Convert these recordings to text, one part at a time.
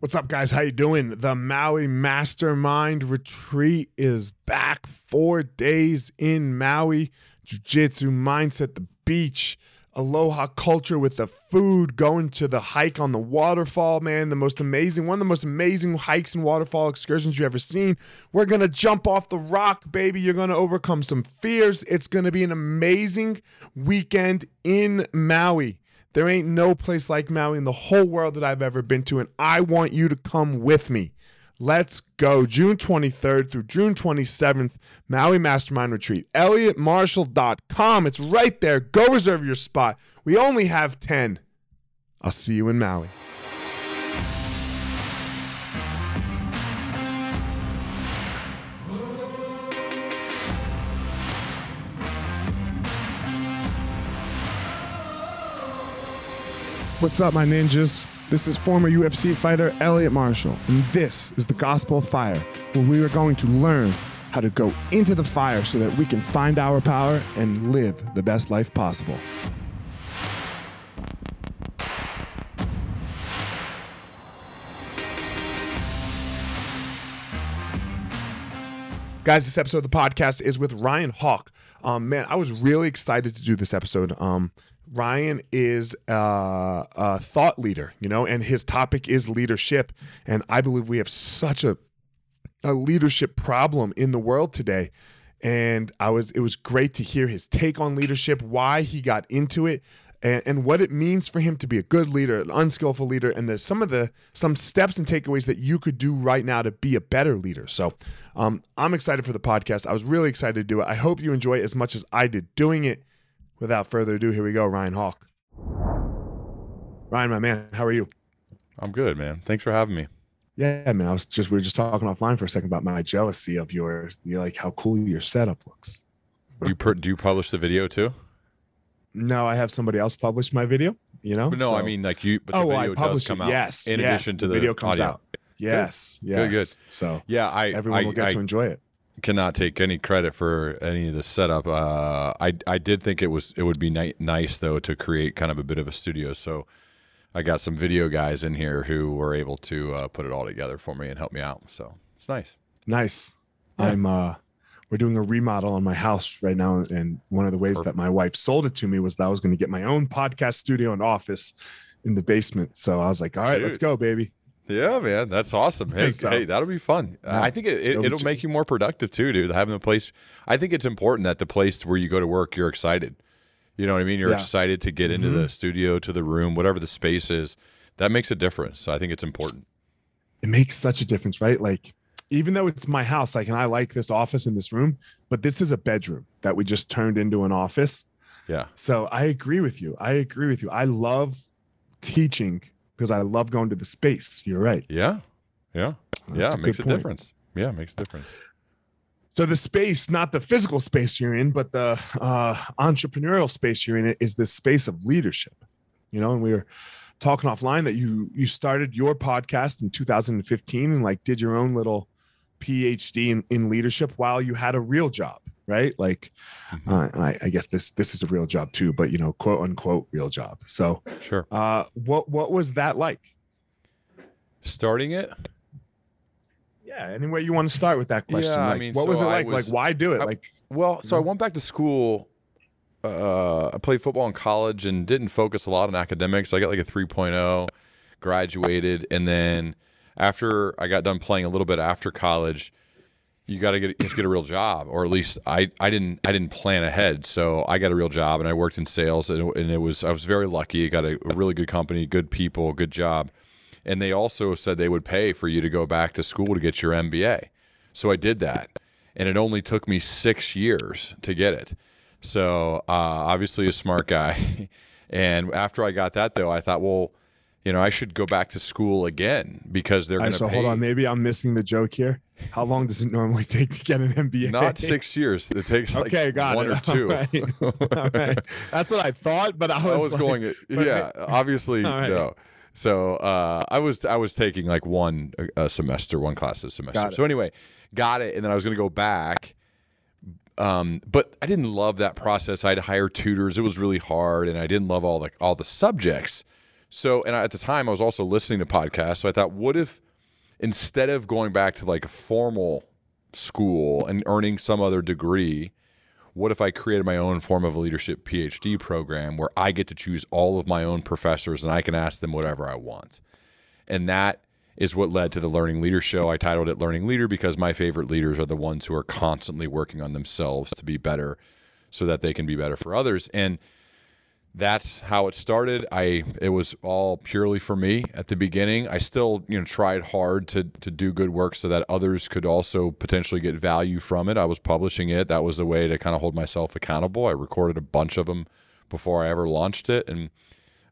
What's up, guys? How you doing? The Maui Mastermind Retreat is back. Four days in Maui. Jiu-jitsu mindset, the beach, aloha culture with the food, going to the hike on the waterfall, man. The most amazing, one of the most amazing hikes and waterfall excursions you ever seen. We're gonna jump off the rock, baby. You're gonna overcome some fears. It's gonna be an amazing weekend in Maui. There ain't no place like Maui in the whole world that I've ever been to, and I want you to come with me. Let's go. June 23rd through June 27th, Maui Mastermind Retreat. ElliottMarshall.com. It's right there. Go reserve your spot. We only have 10. I'll see you in Maui. What's up, my ninjas? This is former UFC fighter Elliot Marshall, and this is the Gospel of Fire, where we are going to learn how to go into the fire so that we can find our power and live the best life possible. Guys, this episode of the podcast is with Ryan Hawk. Um, man, I was really excited to do this episode. Um, Ryan is uh, a thought leader, you know, and his topic is leadership. And I believe we have such a a leadership problem in the world today. And I was it was great to hear his take on leadership, why he got into it, and, and what it means for him to be a good leader, an unskillful leader, and there's some of the some steps and takeaways that you could do right now to be a better leader. So um, I'm excited for the podcast. I was really excited to do it. I hope you enjoy it as much as I did doing it without further ado, here we go, Ryan Hawk. Ryan, my man, how are you? I'm good, man. Thanks for having me. Yeah, man. I was just we were just talking offline for a second about my jealousy of your you like how cool your setup looks. Do you per, do you publish the video too? No, I have somebody else publish my video. You know? But no, So- I mean like you. But the oh, video I publish does come it. out. Yes, In yes, addition to the, video comes audio. out. Yes, yes. Good, good. So Yeah, I everyone I, will get I to enjoy it. Cannot take any credit for any of the setup. Uh, I I did think it was it would be ni- nice though to create kind of a bit of a studio. So I got some video guys in here who were able to uh, put it all together for me and help me out. So it's nice. Nice. Yeah. I'm uh we're doing a remodel on my house right now and one of the ways that my wife sold it to me was that I was going to get my own podcast studio and office in the basement. So I was like, "All right, let's go, baby." Yeah, man, that's awesome. Hey, So- hey, that'll be fun. Yeah. I think it, it, It'll it'll make you more productive too, dude. Having a place. I think it's important that the place where you go to work, you're excited. You know what I mean? You're Yeah. excited to get into Mhm. the studio, to the room, whatever the space is. That makes a difference. So I think it's important. It makes such a difference, right? Like even though it's my house, like and I like this office in this room, but this is a bedroom that we just turned into an office. Yeah. So I agree with you. I agree with you. I love teaching because I love going to the space. You're right. Yeah. Yeah. That's yeah. a It makes a point. difference. Yeah. It makes a difference. So the space, not the physical space you're in, but the uh, entrepreneurial space you're in, is this space of leadership. You know, and we were talking offline that you you started your podcast in 2015 and like did your own little PhD in, in leadership while you had a real job, right? Like, Mhm. uh, I, I guess this this is a real job too, but you know, quote unquote real job. So, Sure. uh, what what was that like? Starting it. Yeah, any way you want to start with that question? Yeah, I mean, what so was it like? was- like, why do it? I- like, Well, so I went back to school. Uh, I played football in college and didn't focus a lot on academics. I got like a 3.0, graduated, and then after I got done playing a little bit after college, you got to get you have to get a real job, or at least I, I didn't I didn't plan ahead, so I got a real job and I worked in sales, and, and it was I was very lucky. I got a, really good company, good people, good job, and they also said they would pay for you to go back to school to get your MBA. So I did that, and it only took me six years to get it. So uh, obviously a smart guy. and after I got that though, I thought, well, you know, I should go back to school again because they're going to. so pay. hold on, maybe I'm missing the joke here. How long does it normally take to get an MBA? Not six years. It takes like okay, got one it. or two. All right. All right. That's what I thought, but I was, I was like- going, yeah, obviously right. no. So uh, I was I was taking like one a, a semester, one class a semester. So anyway, got it, and then I was going to go back. Um, but I didn't love that process. I had to hire tutors. It was really hard, and I didn't love all the all the subjects. So, and at the time, I was also listening to podcasts. So I thought, what if instead of going back to like a formal school and earning some other degree, what if I created my own form of a leadership PhD program where I get to choose all of my own professors and I can ask them whatever I want? And that is what led to the Learning Leader Show. I titled it Learning Leader because my favorite leaders are the ones who are constantly working on themselves to be better so that they can be better for others. And that's how it started. I it was all purely for me at the beginning. I still, you know, tried hard to to do good work so that others could also potentially get value from it. I was publishing it. That was the way to kind of hold myself accountable. I recorded a bunch of them before I ever launched it and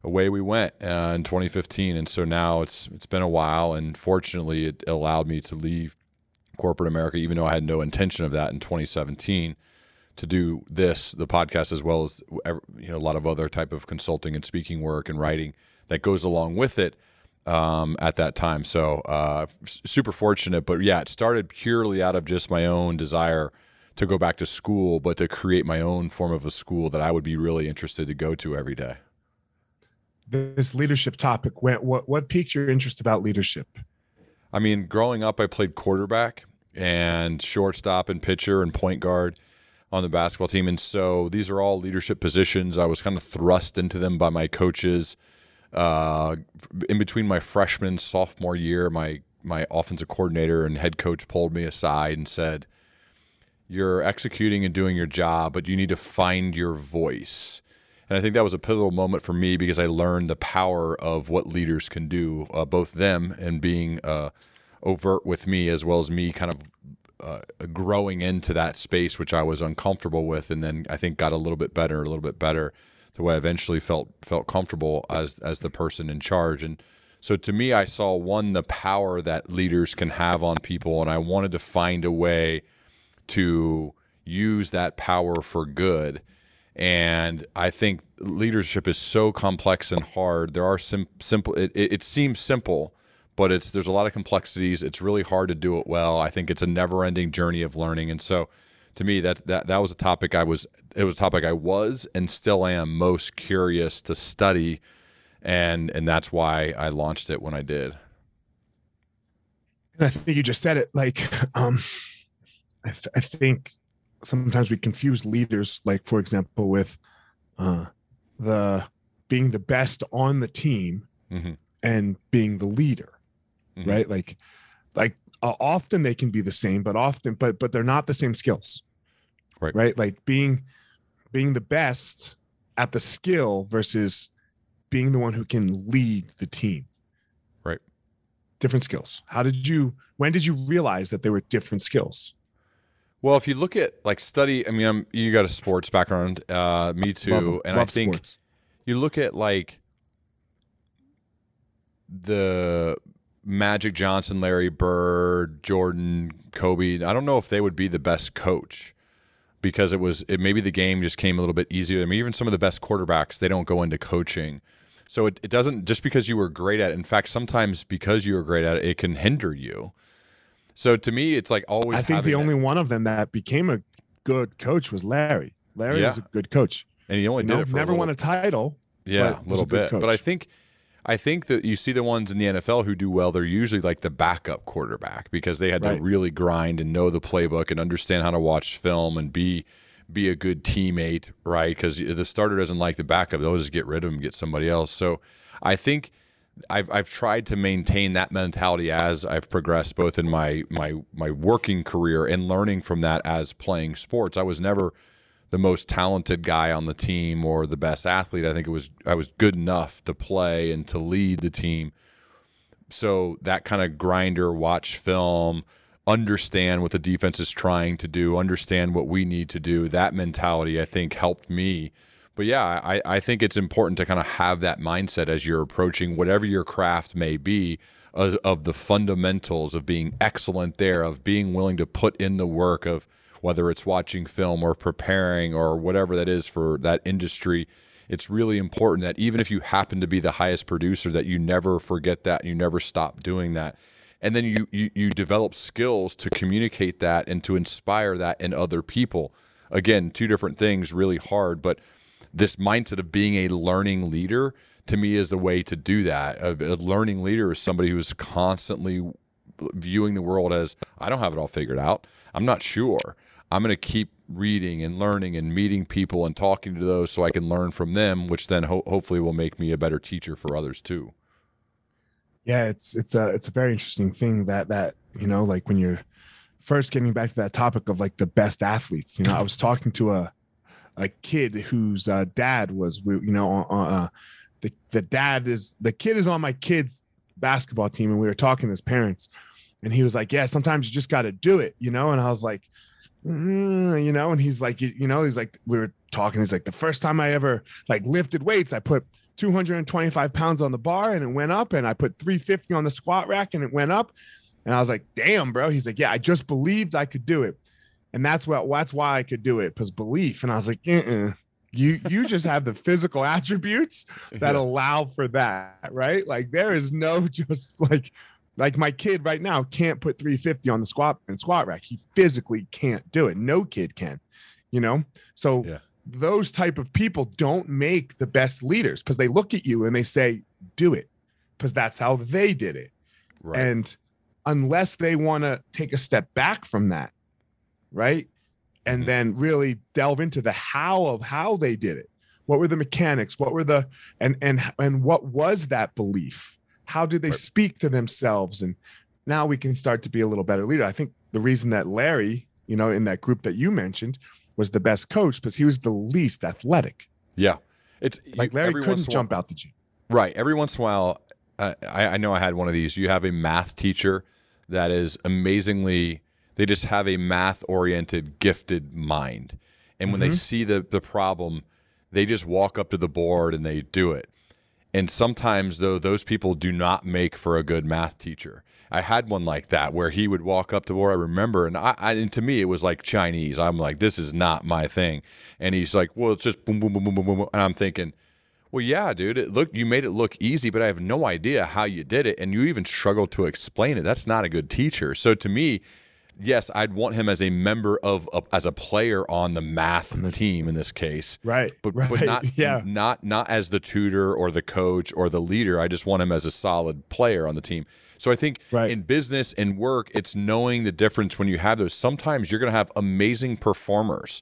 away we went uh, in 2015 and so now it's it's been a while and fortunately it allowed me to leave corporate America even though I had no intention of that in 2017 to do this, the podcast, as well as you know a lot of other type of consulting and speaking work and writing that goes along with it um, at that time. So uh, super fortunate, but yeah, it started purely out of just my own desire to go back to school, but to create my own form of a school that I would be really interested to go to every day. This leadership topic went. What what piqued your interest about leadership? I mean, growing up, I played quarterback and shortstop and pitcher and point guard on the basketball team. And so these are all leadership positions. I was kind of thrust into them by my coaches. Uh, in between my freshman sophomore year, my my offensive coordinator and head coach pulled me aside and said, "You're executing and doing your job, but you need to find your voice." And I think that was a pivotal moment for me because I learned the power of what leaders can do, uh, both them and being uh, overt with me, as well as me kind of uh, growing into that space, which I was uncomfortable with, and then I think got a little bit better, a little bit better, the way I eventually felt felt comfortable as as the person in charge. And so to me, I saw one the power that leaders can have on people, and I wanted to find a way to use that power for good. And I think leadership is so complex and hard. There are sim- simple. It, it, it seems simple but it's there's a lot of complexities. It's really hard to do it well. I think it's a never-ending journey of learning, and so to me that that that was a topic I was it was a topic I was and still am most curious to study, and and that's why I launched it when I did. And I think you just said it. Like, um, I, th- I think sometimes we confuse leaders, like for example, with uh, the being the best on the team mm-hmm. and being the leader mm-hmm. right? Like, like uh, often they can be the same, but often, but but they're not the same skills, right? Right? Like being being the best at the skill versus being the one who can lead the team. Right. Different skills. How did you? When did you realize that they were different skills? Well, if you look at like study, I mean, I'm, you got a sports background, uh, me too, love, and love I think sports. you look at like the Magic Johnson, Larry Bird, Jordan, Kobe. I don't know if they would be the best coach because it was it maybe the game just came a little bit easier. I mean, even some of the best quarterbacks they don't go into coaching. So it, it doesn't just because you were great at it. In fact, sometimes because you were great at it, it can hinder you. So to me, it's like always. I think the only one of them that became a good coach was Larry. Larry yeah. was a good coach, and he only you did know, it for never a won a title. Yeah, a little bit. Coach. But I think I think that you see the ones in the NFL who do well, they're usually like the backup quarterback because they had right. to really grind and know the playbook and understand how to watch film and be be a good teammate, right? Because the starter doesn't like the backup, they'll just get rid of him, get somebody else. So I think I've I've tried to maintain that mentality as I've progressed both in my my my working career and learning from that as playing sports. I was never the most talented guy on the team or the best athlete. I think it was I was good enough to play and to lead the team. So that kind of grinder, watch film, understand what the defense is trying to do, understand what we need to do. That mentality, I think, helped me. But yeah, I, I think it's important to kind of have that mindset as you're approaching whatever your craft may be of, of the fundamentals of being excellent there, of being willing to put in the work of – whether it's watching film or preparing or whatever that is for that industry it's really important that even if you happen to be the highest producer that you never forget that and you never stop doing that and then you, you you develop skills to communicate that and to inspire that in other people again two different things really hard but this mindset of being a learning leader to me is the way to do that. A, a learning leader is somebody who's constantly viewing the world as I don't have it all figured out. I'm not sure. I'm going to keep reading and learning and meeting people and talking to those so I can learn from them, which then ho- hopefully will make me a better teacher for others too. Yeah, it's it's a it's a very interesting thing that that you know like when you're first getting back to that topic of like the best athletes. You know, I was talking to a a kid whose uh, dad was you know uh, the the dad is the kid is on my kid's basketball team and we were talking as parents and he was like yeah sometimes you just got to do it you know and i was like mm, you know and he's like you, you know he's like we were talking he's like the first time i ever like lifted weights i put 225 pounds on the bar and it went up and i put 350 on the squat rack and it went up. And i was like damn bro. He's like yeah i just believed i could do it. And that's what that's why i could do it because belief. And i was like uh-uh. you you just have the physical attributes that Yeah. allow for that right? Like there is no just like like my kid right now can't put 350 on the squat and squat rack he physically can't do it no kid can you know so Yeah. those type of people don't make the best leaders because they look at you and they say do it because that's how they did it Right. and unless they want to take a step back from that, right? And Mhm. then really delve into the how of how they did it. What were the mechanics? What were the and and and what was that belief? How do they speak to themselves? And now we can start to be a little better leader. I think the reason that Larry, you know, in that group that you mentioned, was the best coach because he was the least athletic. yeah. It's Like Larry couldn't once in a while- jump out the gym. Right. Every once in a while, uh, I, I know I had one of these. You have a math teacher that is amazingly, they just have a math oriented, gifted mind. And when they Mhm. see the, the problem, they just walk up to the board and they do it. And sometimes, though, those people do not make for a good math teacher. I had one like that where he would walk up to board. I remember, and I, I and to me it was like Chinese. I'm like, this is not my thing. And he's like, well, it's just boom, boom, boom, boom, boom, boom. And I'm thinking, well, yeah, dude. It look, you made it look easy, but I have no idea how you did it, and you even struggled to explain it. That's not a good teacher. So to me, yes, I'd want him as a member of, of as a player on the math team in this case, Right. but right. but not yeah. not not as the tutor or the coach or the leader. I just want him as a solid player on the team. So I think Right. in business and work, it's knowing the difference when you have those. Sometimes you're going to have amazing performers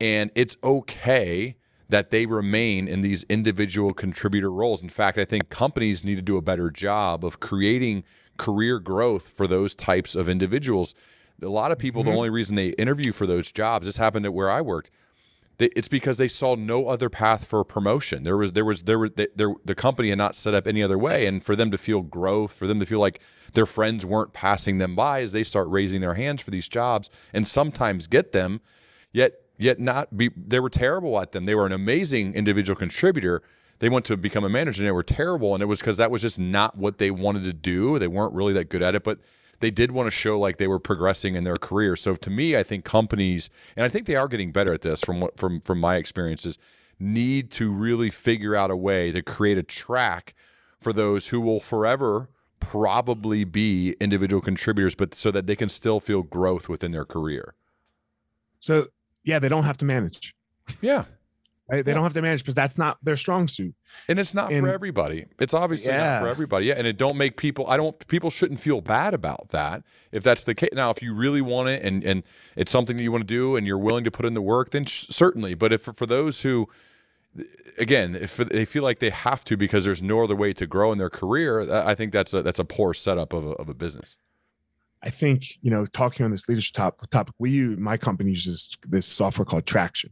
and it's okay that they remain in these individual contributor roles. In fact, I think companies need to do a better job of creating career growth for those types of individuals. A lot of people, the mm-hmm. only reason they interview for those jobs, this happened at where I worked. They, it's because they saw no other path for promotion. There was, there was, there were, there, there, the company had not set up any other way, and for them to feel growth, for them to feel like their friends weren't passing them by as they start raising their hands for these jobs, and sometimes get them, yet, yet not be. They were terrible at them. They were an amazing individual contributor. They went to become a manager, and they were terrible, and it was because that was just not what they wanted to do. They weren't really that good at it, but they did want to show like they were progressing in their career. So to me, I think companies, and I think they are getting better at this from what from from my experiences, need to really figure out a way to create a track for those who will forever probably be individual contributors, but so that they can still feel growth within their career. So yeah, they don't have to manage. Yeah. Right? They Yeah. don't have to manage because that's not their strong suit. And it's not And- for everybody. It's obviously not for everybody. Yeah, and it don't make people. I don't. People shouldn't feel bad about that if that's the case. Now, if you really want it and and it's something that you want to do and you're willing to put in the work, then sh- certainly. But if for those who, again, if they feel like they have to because there's no other way to grow in their career, I I think that's a that's a poor setup of a, of a business. I think you know, talking on this leadership top, topic, we use my company uses this software called Traction,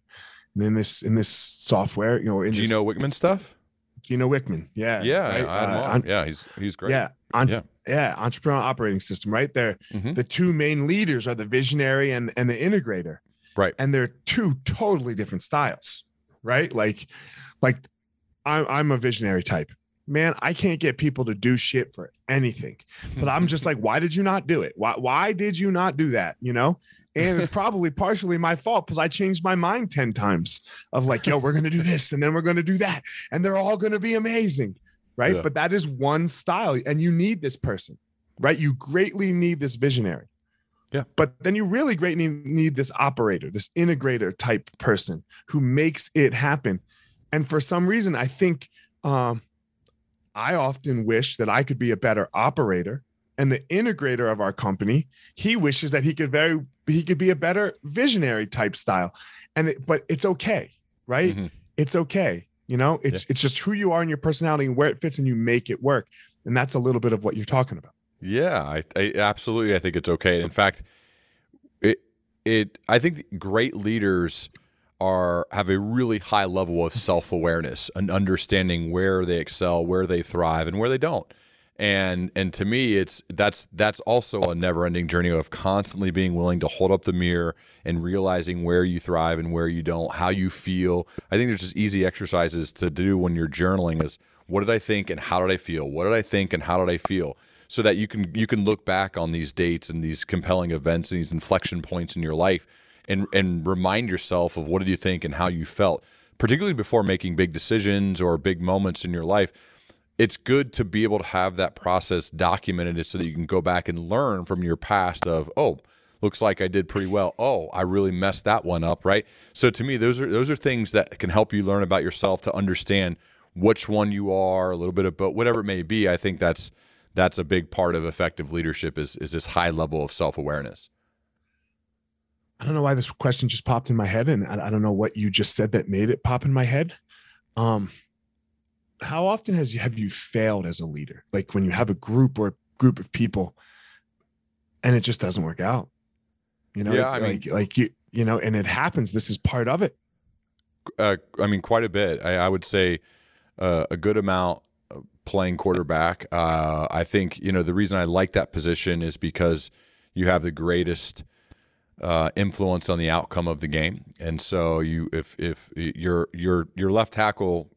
and in this in this software, you know, in this, know Wickman stuff? Gino Wickman, yeah, Yeah, right? I had him Uh, on. yeah, he's he's great. yeah, on, Yeah. yeah, entrepreneur operating system, right there. Mhm. The two main leaders are the visionary and and the integrator, Right. And they're two totally different styles, right? Like, like I'm I'm a visionary type. Man, I can't get people to do shit for anything. But I'm just like, why did you not do it? Why why did you not do that? You know? And it's probably partially my fault because I changed my mind 10 times of like, yo, we're gonna do this and then we're gonna do that, and they're all gonna be amazing. Right. Yeah. But that is one style, and you need this person, right? You greatly need this visionary. Yeah. But then you really greatly need this operator, this integrator type person who makes it happen. And for some reason, I think Um, I often wish that I could be a better operator. And the integrator of our company, he wishes that he could very he could be a better visionary type style. And it, but it's okay, right? Mhm. It's okay. You know, it's it's just who you are and your personality and where it fits and you make it work. And that's a little bit of what you're talking about. Yeah, I, I absolutely I think it's okay. In fact, it it I think great leaders are have a really high level of self-awareness and understanding where they excel, where they thrive and where they don't. And and to me it's that's that's also a never-ending journey of constantly being willing to hold up the mirror and realizing where you thrive and where you don't, how you feel. I think there's just easy exercises to do when you're journaling is what did I think and how did I feel? What did I think and how did I feel? so that you can you can look back on these dates and these compelling events and these inflection points in your life and and remind yourself of what did you think and how you felt particularly before making big decisions or big moments in your life it's good to be able to have that process documented so that you can go back and learn from your past of oh looks like I did pretty well. Oh I really messed that one up right? So to me those are those are things that can help you learn about yourself to understand which one you are a little bit of but whatever it may be I think that's that's a big part of effective leadership is is this high level of self-awareness. I don't know why this question just popped in my head, and I, I don't know what you just said that made it pop in my head. Um, how often has you have you failed as a leader? Like when you have a group or a group of people, and it just doesn't work out. You know, Yeah, like, I mean- like like you you know, and it happens. This is part of it. uh, I mean, quite a bit. I, I would say uh, a good amount playing quarterback. Uh, I think you know the reason I like that position is because you have the greatest uh, influence on the outcome of the game, and so you if if your your your left tackle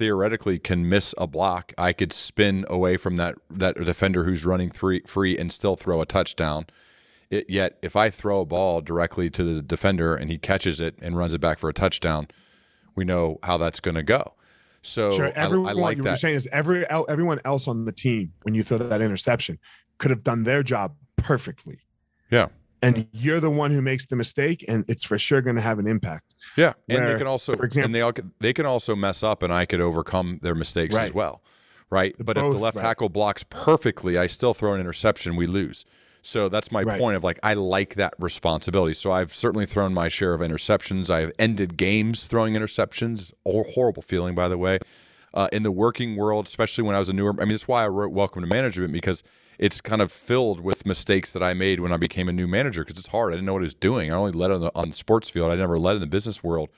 theoretically can miss a block, I could spin away from that that defender who's running free free and still throw a touchdown. It, yet if I throw a ball directly to the defender and he catches it and runs it back for a touchdown, we know how that's going to go. So Sure, I, everyone I like you're saying is every everyone else on the team when you throw that interception could have done their job perfectly. Yeah. And you're the one who makes the mistake, and it's for sure going to have an impact. Yeah, and they can also, for example- and they all they can also mess up, and I could overcome their mistakes as well, right? But if the left right. tackle blocks perfectly, I still throw an interception, we lose. So that's my Right. point of like I like that responsibility. So I've certainly thrown my share of interceptions. I've ended games throwing interceptions. Or horrible feeling, by the way. Uh, in the working world, especially when I was a newer, I mean, that's why I wrote Welcome to Management because it's kind of filled with mistakes that I made when I became a new manager because it's hard. I didn't know what I was doing. I only led on the, on the sports field. I never led in the business world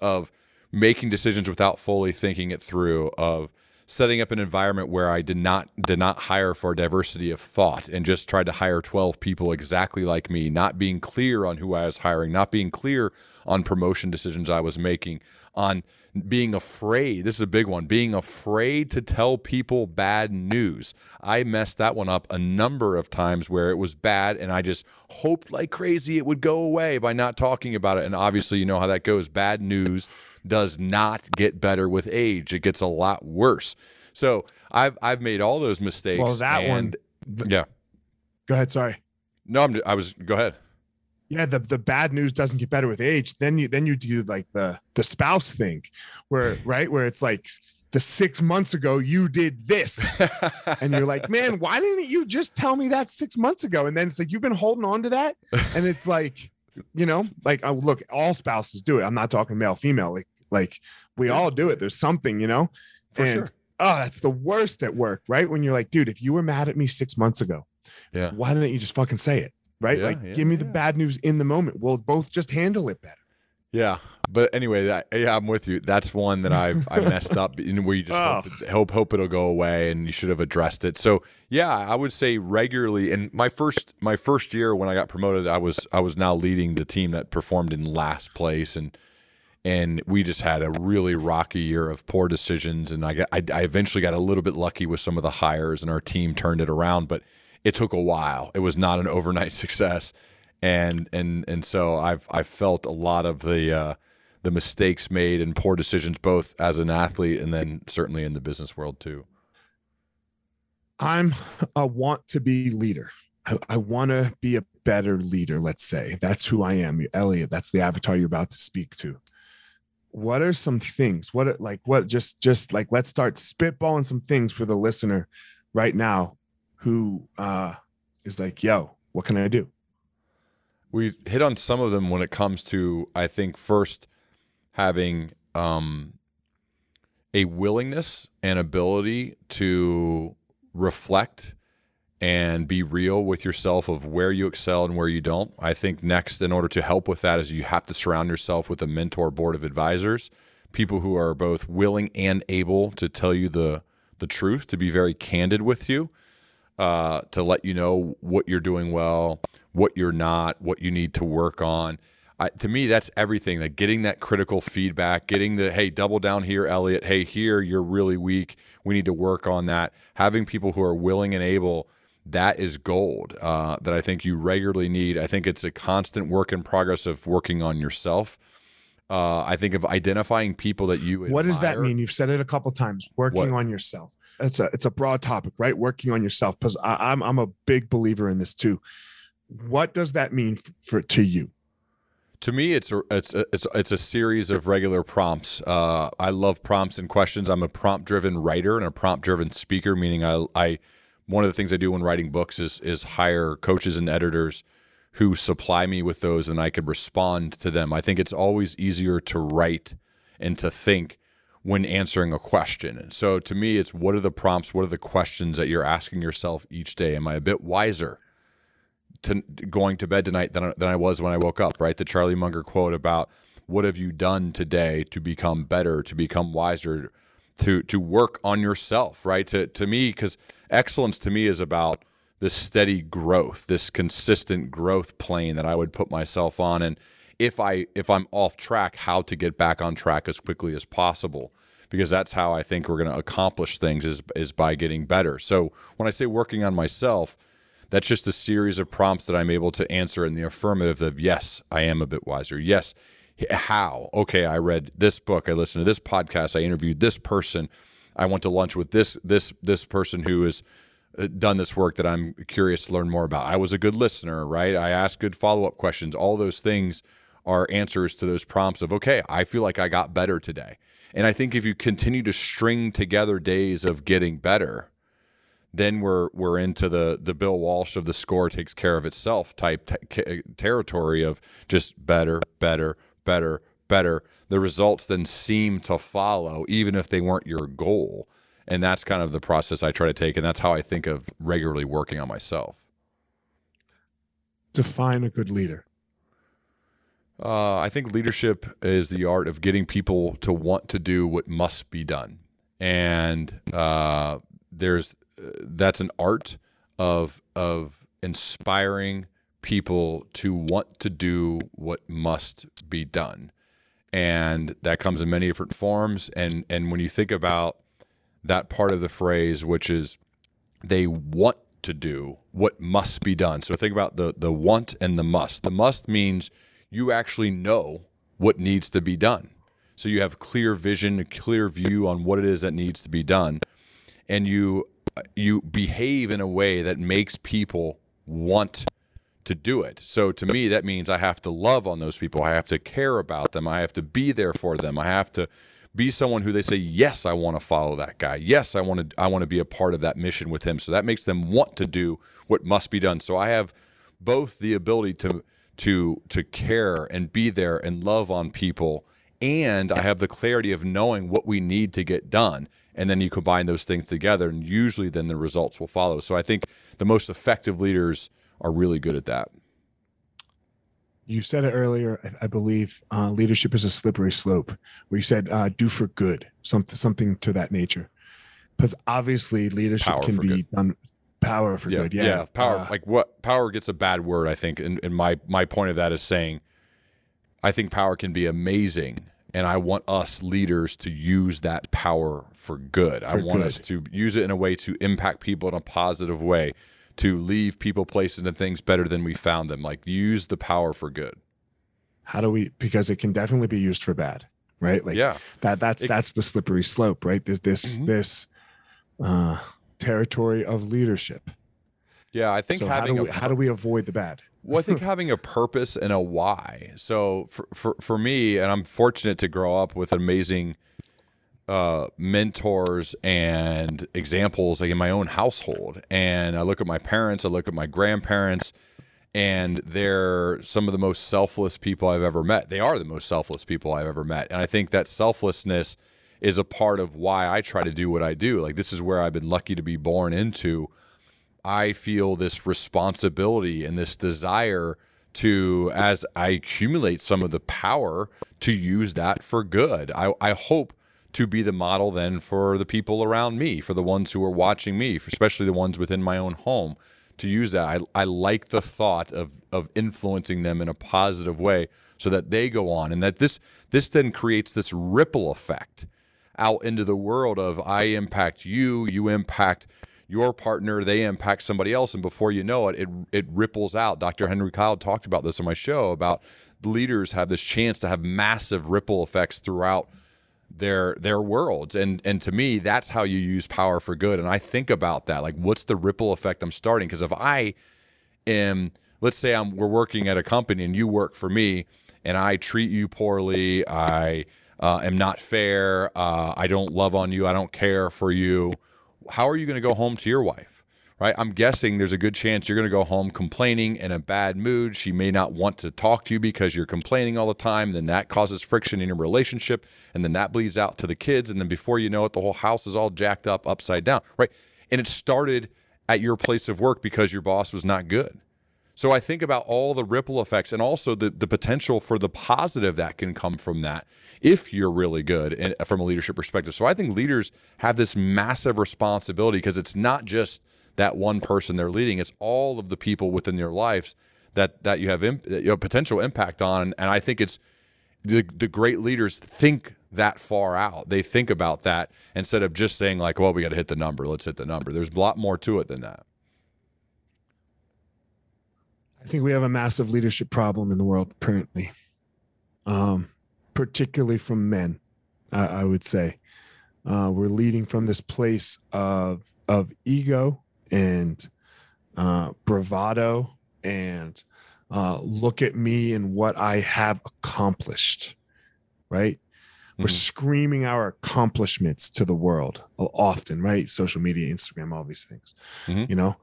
of making decisions without fully thinking it through of setting up an environment where I did not did not hire for diversity of thought and just tried to hire 12 people exactly like me, not being clear on who I was hiring, not being clear on promotion decisions I was making, on being afraid. This is a big one. Being afraid to tell people bad news. I messed that one up a number of times where it was bad and I just hoped like crazy it would go away by not talking about it. And obviously, you know how that goes. Bad news does not get better with age. It gets a lot worse. So I've I've made all those mistakes. Well, that one- and- th- yeah. Go ahead. Sorry. No, I'm. I was. Go ahead. Yeah, the, the bad news doesn't get better with age. Then you then you do like the the spouse thing, where right where it's like the six months ago you did this, and you're like, man, why didn't you just tell me that six months ago? And then it's like you've been holding on to that, and it's like, you know, like oh, look, all spouses do it. I'm not talking male female. Like like we all do it. There's something, you know. For and sure. oh, that's the worst at work, right? When you're like, dude, if you were mad at me six months ago, Yeah. why didn't you just fucking say it? Right? Yeah, like, yeah, give me the bad news in the moment. We'll both just handle it better. Yeah, but anyway, that, yeah, I'm with you. That's one that I I messed up, you know, where you just Oh. hope, hope hope it'll go away, and you should have addressed it. So yeah, I would say regularly. And my first my first year when I got promoted, I was I was now leading the team that performed in last place, and and we just had a really rocky year of poor decisions. And I got I, I eventually got a little bit lucky with some of the hires, and our team turned it around, but it took a while. It was not an overnight success and and and so I've I've felt a lot of the uh, the mistakes made and poor decisions both as an athlete and then certainly in the business world too. I'm a want to be leader. I, I want to be a better leader, let's say. That's who I am. Elliot, that's the avatar you're about to speak to. what are some things? What like what just just like let's start spitballing some things for the listener right now who uh is like, yo, what can I do? We've hit on some of them when it comes to, I think, first having um, a willingness and ability to reflect and be real with yourself of where you excel and where you don't. I think next, in order to help with that, is you have to surround yourself with a mentor board of advisors, people who are both willing and able to tell you the the truth, to be very candid with you, uh, to let you know what you're doing well, what you're not, what you need to work on. I, to me, that's everything. Like getting that critical feedback, getting the hey, double down here, Elliot. Hey, here you're really weak. We need to work on that. Having people who are willing and able that is gold uh, that I think you regularly need. I think it's a constant work in progress of working on yourself. Uh, I think of identifying people that you. What does that mean? You've said it a couple times. Working What? on yourself. It's a it's a broad topic, right? Working on yourself because I'm I'm a big believer in this too. What does that mean f- for to you? To me, it's a it's a, it's it's a series of regular prompts. Uh, I love prompts and questions. I'm a prompt driven writer and a prompt driven speaker, meaning I I one of the things I do when writing books is is hire coaches and editors who supply me with those, and I could respond to them. I think it's always easier to write and to think when answering a question. And so to me, it's what are the prompts? What are the questions that you're asking yourself each day? Am I a bit wiser? to going to bed tonight than, I- than I was when I woke up, right? The Charlie Munger quote about what have you done today to become better, to become wiser, to to work on yourself, right? To to me cuz excellence to me is about this steady growth, this consistent growth plane that I would put myself on and if I if I'm off track, how to get back on track as quickly as possible because that's how I think we're going to accomplish things is is by getting better. So when I say working on myself, that's just a series of prompts that I'm able to answer in the affirmative of yes, I am a bit wiser. Yes, how? Okay, I read this book, I listened to this podcast, I interviewed this person, I went to lunch with this this this person who has uh, done this work that I'm curious to learn more about. I was a good listener, right? I asked good follow-up questions. All those things are answers to those prompts of okay, I feel like I got better today. And I think if you continue to string together days of getting better, then we're we're into the the Bill Walsh of the score takes care of itself type ca- territory of just better, better, better, better. The results then seem to follow, even if they weren't your goal. And that's kind of the process I try to take, and that's how I think of regularly working on myself. Define a good leader. Uh, I think leadership is the art of getting people to want to do what must be done, and uh, there's uh, that's an art of of inspiring people to want to do what must be done, and that comes in many different forms. And and when you think about that part of the phrase, which is they want to do what must be done. So think about the the want and the must. The must means you actually know what needs to be done. So you have clear vision, a clear view on what it is that needs to be done, and you you behave in a way that makes people want to do it. So to me that means I have to love on those people. I have to care about them. I have to be there for them. I have to be someone who they say, "Yes, I want to follow that guy. Yes, I want to I want to be a part of that mission with him." So that makes them want to do what must be done. So I have both the ability to to to care and be there and love on people and I have the clarity of knowing what we need to get done and then you combine those things together and usually then the results will follow. So I think the most effective leaders are really good at that. You said it earlier, I, believe. Uh, leadership is a slippery slope. Where you said uh, "do for good," something something to that nature. Because obviously, leadership Power can be good. done. Power for good, yeah. power. Uh, like what power gets a bad word, I think. And, and my my point of that is saying, I think power can be amazing, and I want us leaders to use that power for good. I want good. us to use it in a way to impact people in a positive way, to leave people, places, and things better than we found them. Like use the power for good. how do we? Because it can definitely be used for bad, right? Like yeah, that. That's It- that's the slippery slope, right? There's this Mhm. this uh, territory of leadership. Yeah, I think So how having do a we, how do we avoid the bad? Well, I think having a purpose and a why. So for, for, for me, and I'm fortunate to grow up with amazing uh, mentors and examples like in my own household. And I look at my parents, I look at my grandparents, and they're some of the most selfless people I've ever met. They are the most selfless people I've ever met. And I think that selflessness is a part of why I try to do what I do. Like this is where I've been lucky to be born into. I feel this responsibility and this desire to, as I accumulate some of the power, to use that for good. I, I hope to be the model then for the people around me, for the ones who are watching me, especially the ones within my own home, to use that. I, I like the thought of, of influencing them in a positive way so that they go on and that this this then creates this ripple effect out into the world of I impact you, you impact your partner, they impact somebody else, and before you know it, it it ripples out. Dr. Henry Kyle talked about this on my show about leaders have this chance to have massive ripple effects throughout their their worlds and and to me that's how you use power for good and i think about that like what's the ripple effect i'm starting because if i am let's say i'm we're working at a company and you work for me and i treat you poorly i uh, am not fair uh, i don't love on you i don't care for you how are you going to go home to your wife right? I'm guessing there's a good chance you're going to go home complaining in a bad mood. She may not want to talk to you because you're complaining all the time. Then that causes friction in your relationship. And then that bleeds out to the kids. And then before you know it, the whole house is all jacked up upside down, right? And it started at your place of work because your boss was not good. So I think about all the ripple effects and also the, the potential for the positive that can come from that if you're really good from a leadership perspective. So I think leaders have this massive responsibility because it's not just – that one person they're leading. It's all of the people within their lives that that you have imp, you know, potential impact on. And I think it's the the great leaders think that far out. They think about that instead of just saying like, "Well, we got to hit the number. Let's hit the number." There's a lot more to it than that. I think we have a massive leadership problem in the world currently, um, particularly from men. I, I would say uh, we're leading from this place of of ego and uh, bravado and uh, look at me and what I have accomplished, right? Mm-hmm. We're screaming our accomplishments to the world often, right? Social media, Instagram, all these things. Mm-hmm. You know,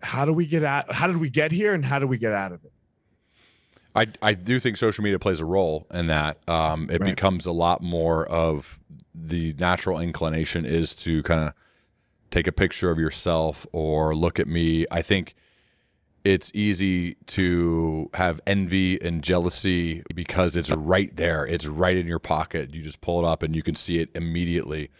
how do we get out? How did we get here, and how do we get out of it? I, I do think social media plays a role in that. Um, it right. becomes a lot more of the natural inclination is to kind of take a picture of yourself or look at me. I think it's easy to have envy and jealousy because it's right there. It's right in your pocket. You just pull it up and you can see it immediately.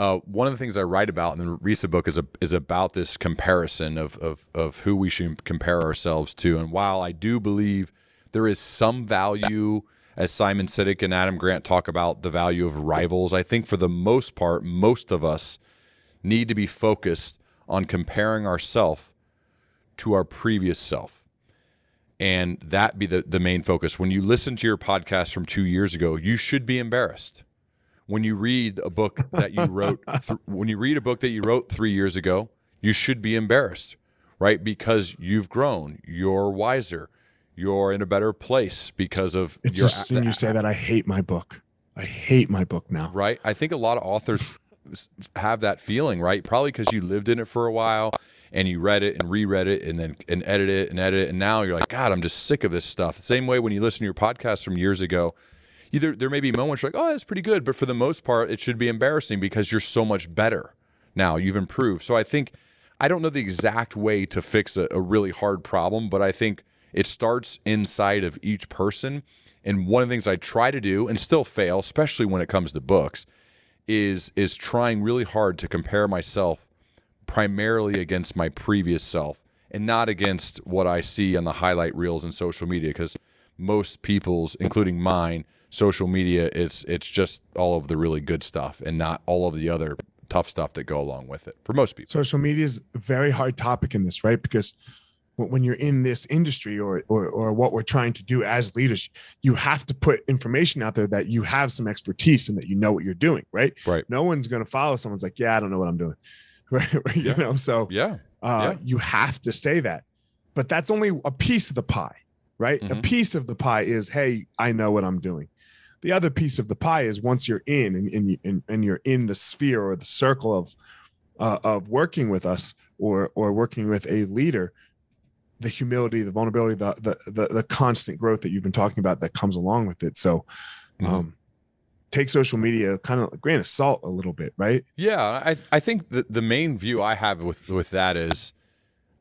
Uh, one of the things I write about in the recent book is a, is about this comparison of, of of who we should compare ourselves to. And while I do believe there is some value, as Simon Sinek and Adam Grant talk about the value of rivals, I think for the most part, most of us need to be focused on comparing ourself to our previous self. And that be the, the main focus. When you listen to your podcast from two years ago, you should be embarrassed. When you read a book that you wrote, th- when you read a book that you wrote three years ago, you should be embarrassed, right? Because you've grown, you're wiser, you're in a better place because of. It's your, When you say that. I hate my book. I hate my book now. Right. I think a lot of authors have that feeling, right? Probably because you lived in it for a while and you read it and reread it and then and edit it and edit it and now you're like, God, I'm just sick of this stuff. The same way when you listen to your podcast from years ago, either there may be moments like, oh, that's pretty good, but for the most part, it should be embarrassing because you're so much better now. You've improved. So I think I don't know the exact way to fix a, a really hard problem, but I think it starts inside of each person. And one of the things I try to do and still fail, especially when it comes to books, is is trying really hard to compare myself primarily against my previous self and not against what I see on the highlight reels and social media because most people's including mine social media it's it's just all of the really good stuff and not all of the other tough stuff that go along with it for most people social media is a very hard topic in this right because when you're in this industry or, or or what we're trying to do as leaders you have to put information out there that you have some expertise and that you know what you're doing right right no one's going to follow someone's like yeah i don't know what i'm doing right, right? Yeah. you know so yeah Uh, Yeah. You have to say that, but that's only a piece of the pie, right? A Mhm. piece of the pie is, hey, I know what I'm doing. The other piece of the pie is once you're in and and, you, and, and you're in the sphere or the circle of uh, of working with us or or working with a leader, the humility, the vulnerability, the the the, the constant growth that you've been talking about that comes along with it. So, Mhm. um, take social media kind of a grain of salt a little bit, right? Yeah, I I think the the main view I have with with that is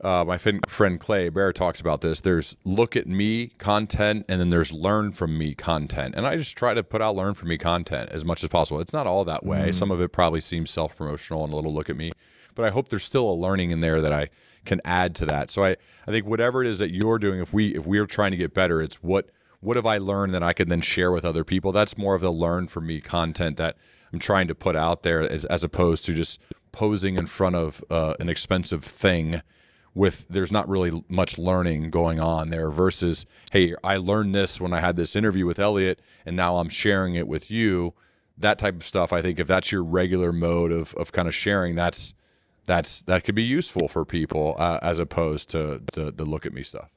uh, my fin- friend Clay Hebert talks about this. There's look at me content, and then there's learn from me content. And I just try to put out learn from me content as much as possible. It's not all that way. Some of it probably seems self promotional and a little look at me, but I hope there's still a learning in there that I can add to that. So I I think whatever it is that you're doing, if we if we're trying to get better, it's what what have I learned that I can then share with other people? That's more of the learn from me content that I'm trying to put out there as, as opposed to just posing in front of uh, an expensive thing with there's not really much learning going on there versus hey I learned this when I had this interview with Elliot and now I'm sharing it with you. That type of stuff I think if that's your regular mode of, of kind of sharing that's that's that could be useful for people uh, as opposed to the, the look at me stuff.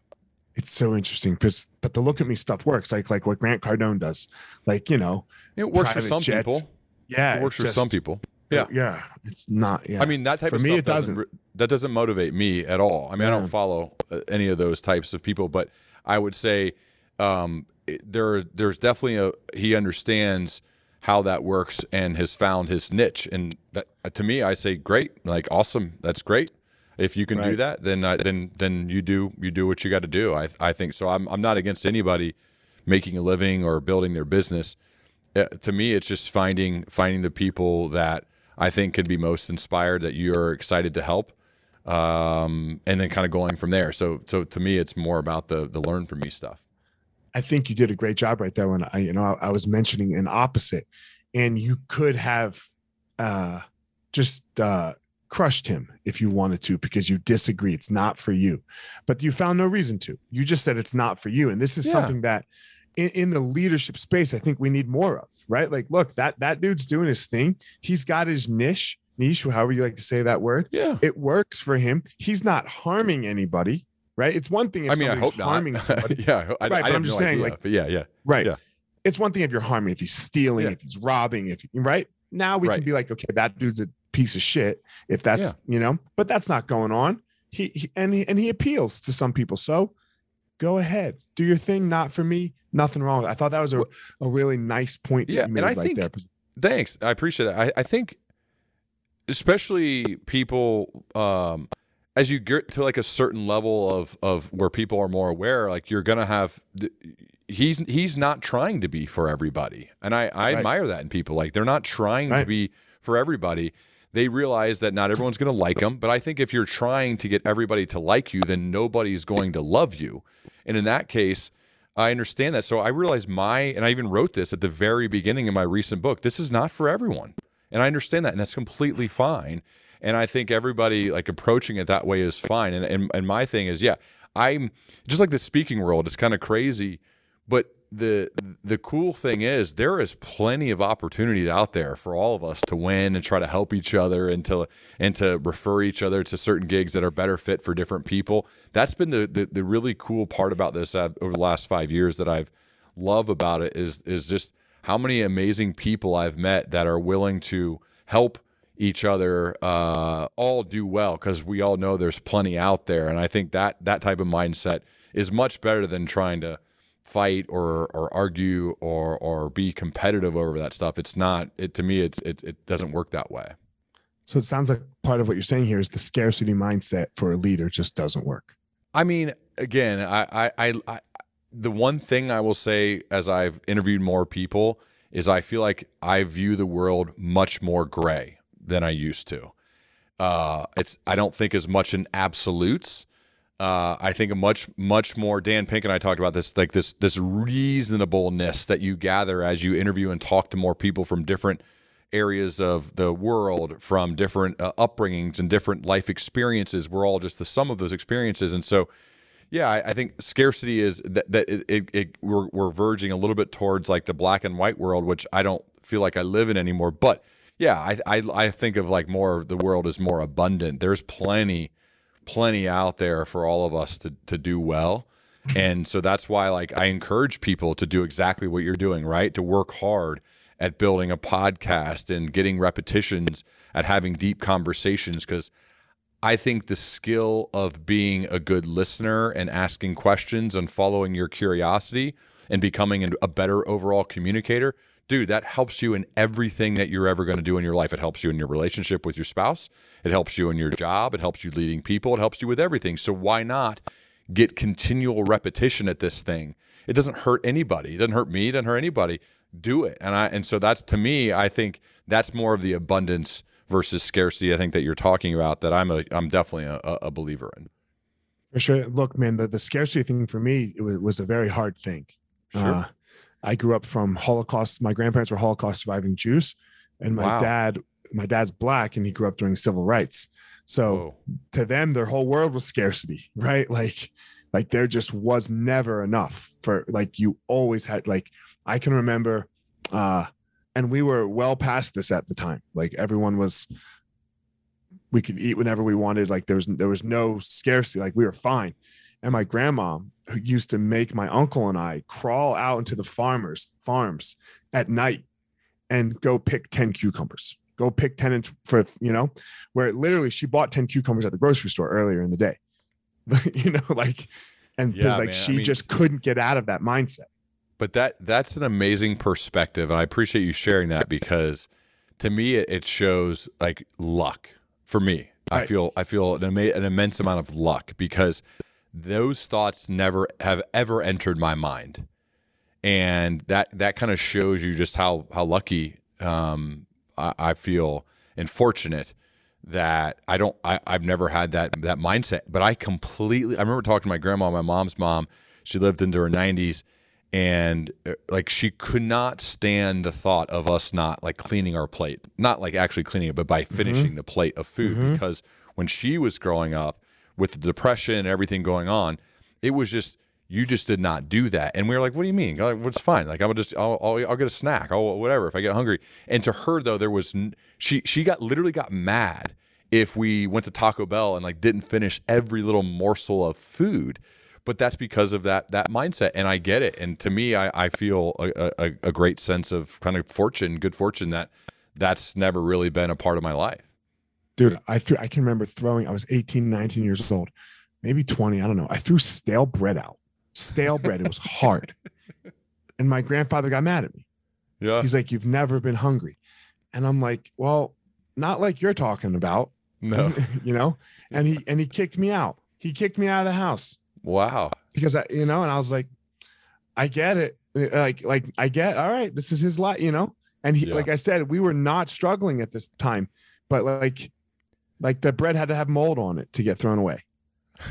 It's so interesting because, but the look at me stuff works like like what Grant Cardone does, like you know, it works for some jets. people. Yeah, it works for just- some people yeah yeah. It's not. Yeah, I mean, that type For of me, stuff it doesn't, doesn't. that doesn't motivate me at all. I mean, I don't follow uh, any of those types of people, but I would say um, there there's definitely a he understands how that works and has found his niche. And that, to me, I say, great, like awesome, that's great. If you can do that, then uh, then then you do you do what you got to do. I I think so. I'm I'm not against anybody making a living or building their business. Uh, to me, it's just finding finding the people that I think could be most inspired that you're excited to help, um, and then kind of going from there. So so to me, it's more about the the learn from me stuff. I think you did a great job right there when I, you know, I, I was mentioning an opposite, and you could have uh, just uh, crushed him if you wanted to because you disagree. It's not for you, but you found no reason to. You just said it's not for you, and this is Yeah. something that in, in the leadership space, I think we need more of. Right? Like, look, that that dude's doing his thing. He's got his niche, niche, however you like to say that word. Yeah. It works for him. He's not harming anybody. Right? It's one thing if I mean, I hope not. somebody. yeah, I, Right, I but have I'm just no saying, idea, like- yeah, yeah, Right. Yeah. It's one thing if you're harming, if he's stealing, Yeah. if he's robbing, if right now we Right. can be like, okay, that dude's a piece of shit. If that's you know, but that's not going on. He, he and he and he appeals to some people. So go ahead, do your thing. Not for me. Nothing wrong. with it. I thought that was a, a really nice point. Yeah, you made and I right think- there. Thanks. I appreciate that. I, I think, especially people, um, as you get to like a certain level of of where people are more aware, like you're gonna have. He's he's not trying to be for everybody, and I, I Right. admire that in people. Like they're not trying to be for everybody. They realize that not everyone's going to like them, but I think if you're trying to get everybody to like you, then nobody's going to love you. And in that case, I understand that. So I realized my, and I even wrote this at the very beginning of my recent book, this is not for everyone. And I understand that, and that's completely fine. And I think everybody like approaching it that way is fine. And and, and my thing is, yeah, I'm just like the speaking world, it's kind of crazy. But the the cool thing is there is plenty of opportunities out there for all of us to win and try to help each other and to and to refer each other to certain gigs that are better fit for different people. That's been the the, the really cool part about this uh, over the last five years that I've love about it is is just how many amazing people I've met that are willing to help each other uh, all do well because we all know there's plenty out there, and I think that that type of mindset is much better than trying to fight or or argue or or be competitive over that stuff. It's not. It to me, it's it it doesn't work that way. So it sounds like part of what you're saying here is the scarcity mindset for a leader just doesn't work. I mean, again, I, I, I, I, the one thing I will say as I've interviewed more people is I feel like I view the world much more gray than I used to. Uh, it's I don't think as much in absolutes. Uh, I think a much much more. Dan Pink and I talked about this, like this this reasonableness that you gather as you interview and talk to more people from different areas of the world from different uh, upbringings and different life experiences. We're all just the sum of those experiences, and so yeah, I, I think scarcity is that, that it, it, it we're we're verging a little bit towards like the black and white world, which I don't feel like I live in anymore. But yeah, I I, I think of like more of the world is more abundant. There's plenty plenty out there for all of us to to do well. And so that's why like I encourage people to do exactly what you're doing, right? To work hard at building a podcast and getting repetitions at having deep conversations because I think the skill of being a good listener and asking questions and following your curiosity and becoming a better overall communicator, dude, that helps you in everything that you're ever going to do in your life. It helps you in your relationship with your spouse, it helps you in your job, it helps you leading people, it helps you with everything. So why not get continual repetition at this thing? It doesn't hurt anybody. It doesn't hurt me, it doesn't hurt anybody. Do it. And I and so that's to me, I think that's more of the abundance versus scarcity I think that you're talking about that I'm a I'm definitely a, a believer in. For sure. Look, man, the, the scarcity thing for me it was, was a very hard thing. Sure. Uh, I grew up from Holocaust. My grandparents were Holocaust surviving Jews, and my wow. dad, my dad's black, and he grew up during civil rights. So Whoa. to them, their whole world was scarcity, right? Like, like there just was never enough for like you always had like I can remember uh and we were well past this at the time. Like everyone was, we could eat whenever we wanted. Like there was there was no scarcity. Like we were fine. And my grandma, who used to make my uncle and I crawl out into the farmers farms at night and go pick ten cucumbers. Go pick ten for you know, where literally she bought ten cucumbers at the grocery store earlier in the day. you know, like, and yeah, like man. she I mean, just couldn't get out of that mindset. But that that's an amazing perspective, and I appreciate you sharing that because to me it, it shows like luck for me. Right. I feel I feel an, ama- an immense amount of luck because those thoughts never have ever entered my mind, and that that kind of shows you just how how lucky um, I, I feel and fortunate that I don't I, I've never had that that mindset. But I completely I remember talking to my grandma, my mom's mom. She lived into her 90s and uh, like she could not stand the thought of us not like cleaning our plate not like actually cleaning it but by mm-hmm. finishing mm-hmm. the plate of food mm-hmm. because when she was growing up with the depression and everything going on it was just you just did not do that. And we were like what do you mean? Like, it's fine. Like i'm just I'll, I'll, I'll, get a snack. I'll, whatever if i get hungry. And to her though there was she she got literally got mad if we went to taco bell and like didn't finish every little morsel of food. But that's because of that that mindset and i get it. And to me i, I feel a, a, a great sense of kind of fortune good fortune that that's never really been a part of my life dude i threw i can remember throwing i was 18 19 years old maybe 20 i don't know. I threw stale bread out. Stale bread it was hard. And my grandfather got mad at me. Yeah. He's like you've never been hungry. And i'm like well not like you're talking about. No. You know? And he and he kicked me out. He kicked me out of the house. Wow. Because I, you know, and I was like, I get it. Like, like I get, all right, this is his life, you know? And he, yeah. like I said, we were not struggling at this time, but like, like the bread had to have mold on it to get thrown away.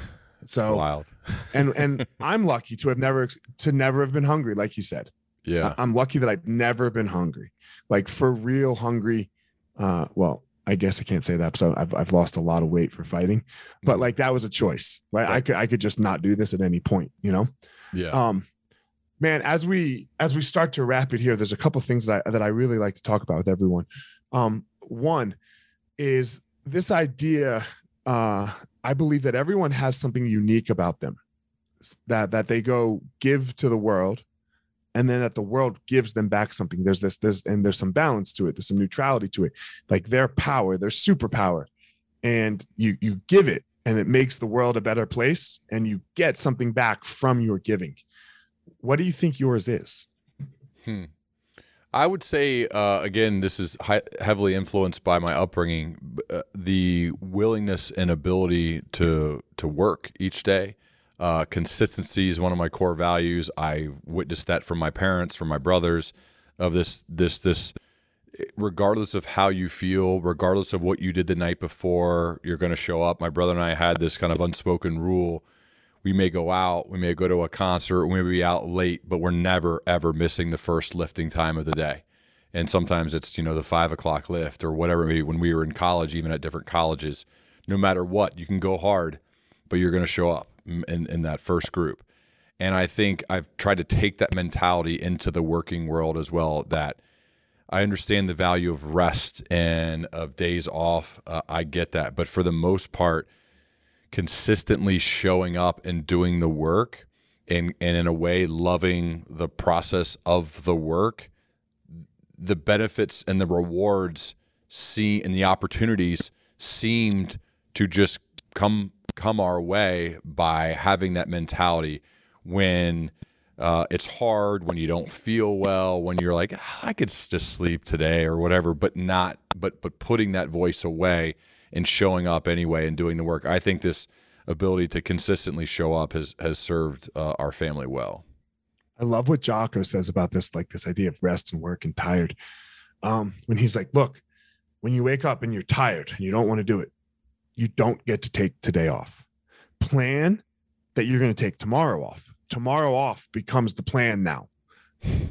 So wild. and, and I'm lucky to have never, to never have been hungry. Like you said. Yeah. I'm lucky that I've never been hungry, like for real hungry. Uh, well, I guess I can't say that. So I've, I've lost a lot of weight for fighting, but mm-hmm. like that was a choice, right? right? I could, I could just not do this at any point, you know? Yeah. Um, man, as we, as we start to wrap it here, there's a couple things that I, that I really like to talk about with everyone. Um, one is this idea. Uh, I believe that everyone has something unique about them. That, that they go give to the world and then that the world gives them back something. There's this there's and there's some balance to it. There's some neutrality to it. Like their power their superpower. And you you give it and it makes the world a better place and you get something back from your giving. What do you think yours is? Hmm. I would say uh, again this is heavily influenced by my upbringing uh, the willingness and ability to to work each day uh, consistency is one of my core values. I witnessed that from my parents, from my brothers, of this this this. Regardless of how you feel, regardless of what you did the night before, you're going to show up. My brother and I had this kind of unspoken rule. We may go out, we may go to a concert, we may be out late, but we're never ever missing the first lifting time of the day and sometimes it's you know the five o'clock lift or whatever maybe when we were in college even at different colleges no matter what you can go hard but you're going to show up in, in that first group. And I think I've tried to take that mentality into the working world as well. That I understand the value of rest and of days off. Uh, I get that. But for the most part, consistently showing up and doing the work and and in a way loving the process of the work the benefits and the rewards see and the opportunities seemed to just come come our way by having that mentality when uh, it's hard when you don't feel well when you're like "Ah, i could just sleep today or whatever but not but but putting that voice away and showing up anyway and doing the work i think this ability to consistently show up has has served uh, our family well I love what Jocko says about this, like this idea of rest and work and tired. Um, when he's like, look, when you wake up and you're tired and you don't want to do it, you don't get to take today off. Plan that you're going to take tomorrow off. Tomorrow off becomes the plan now.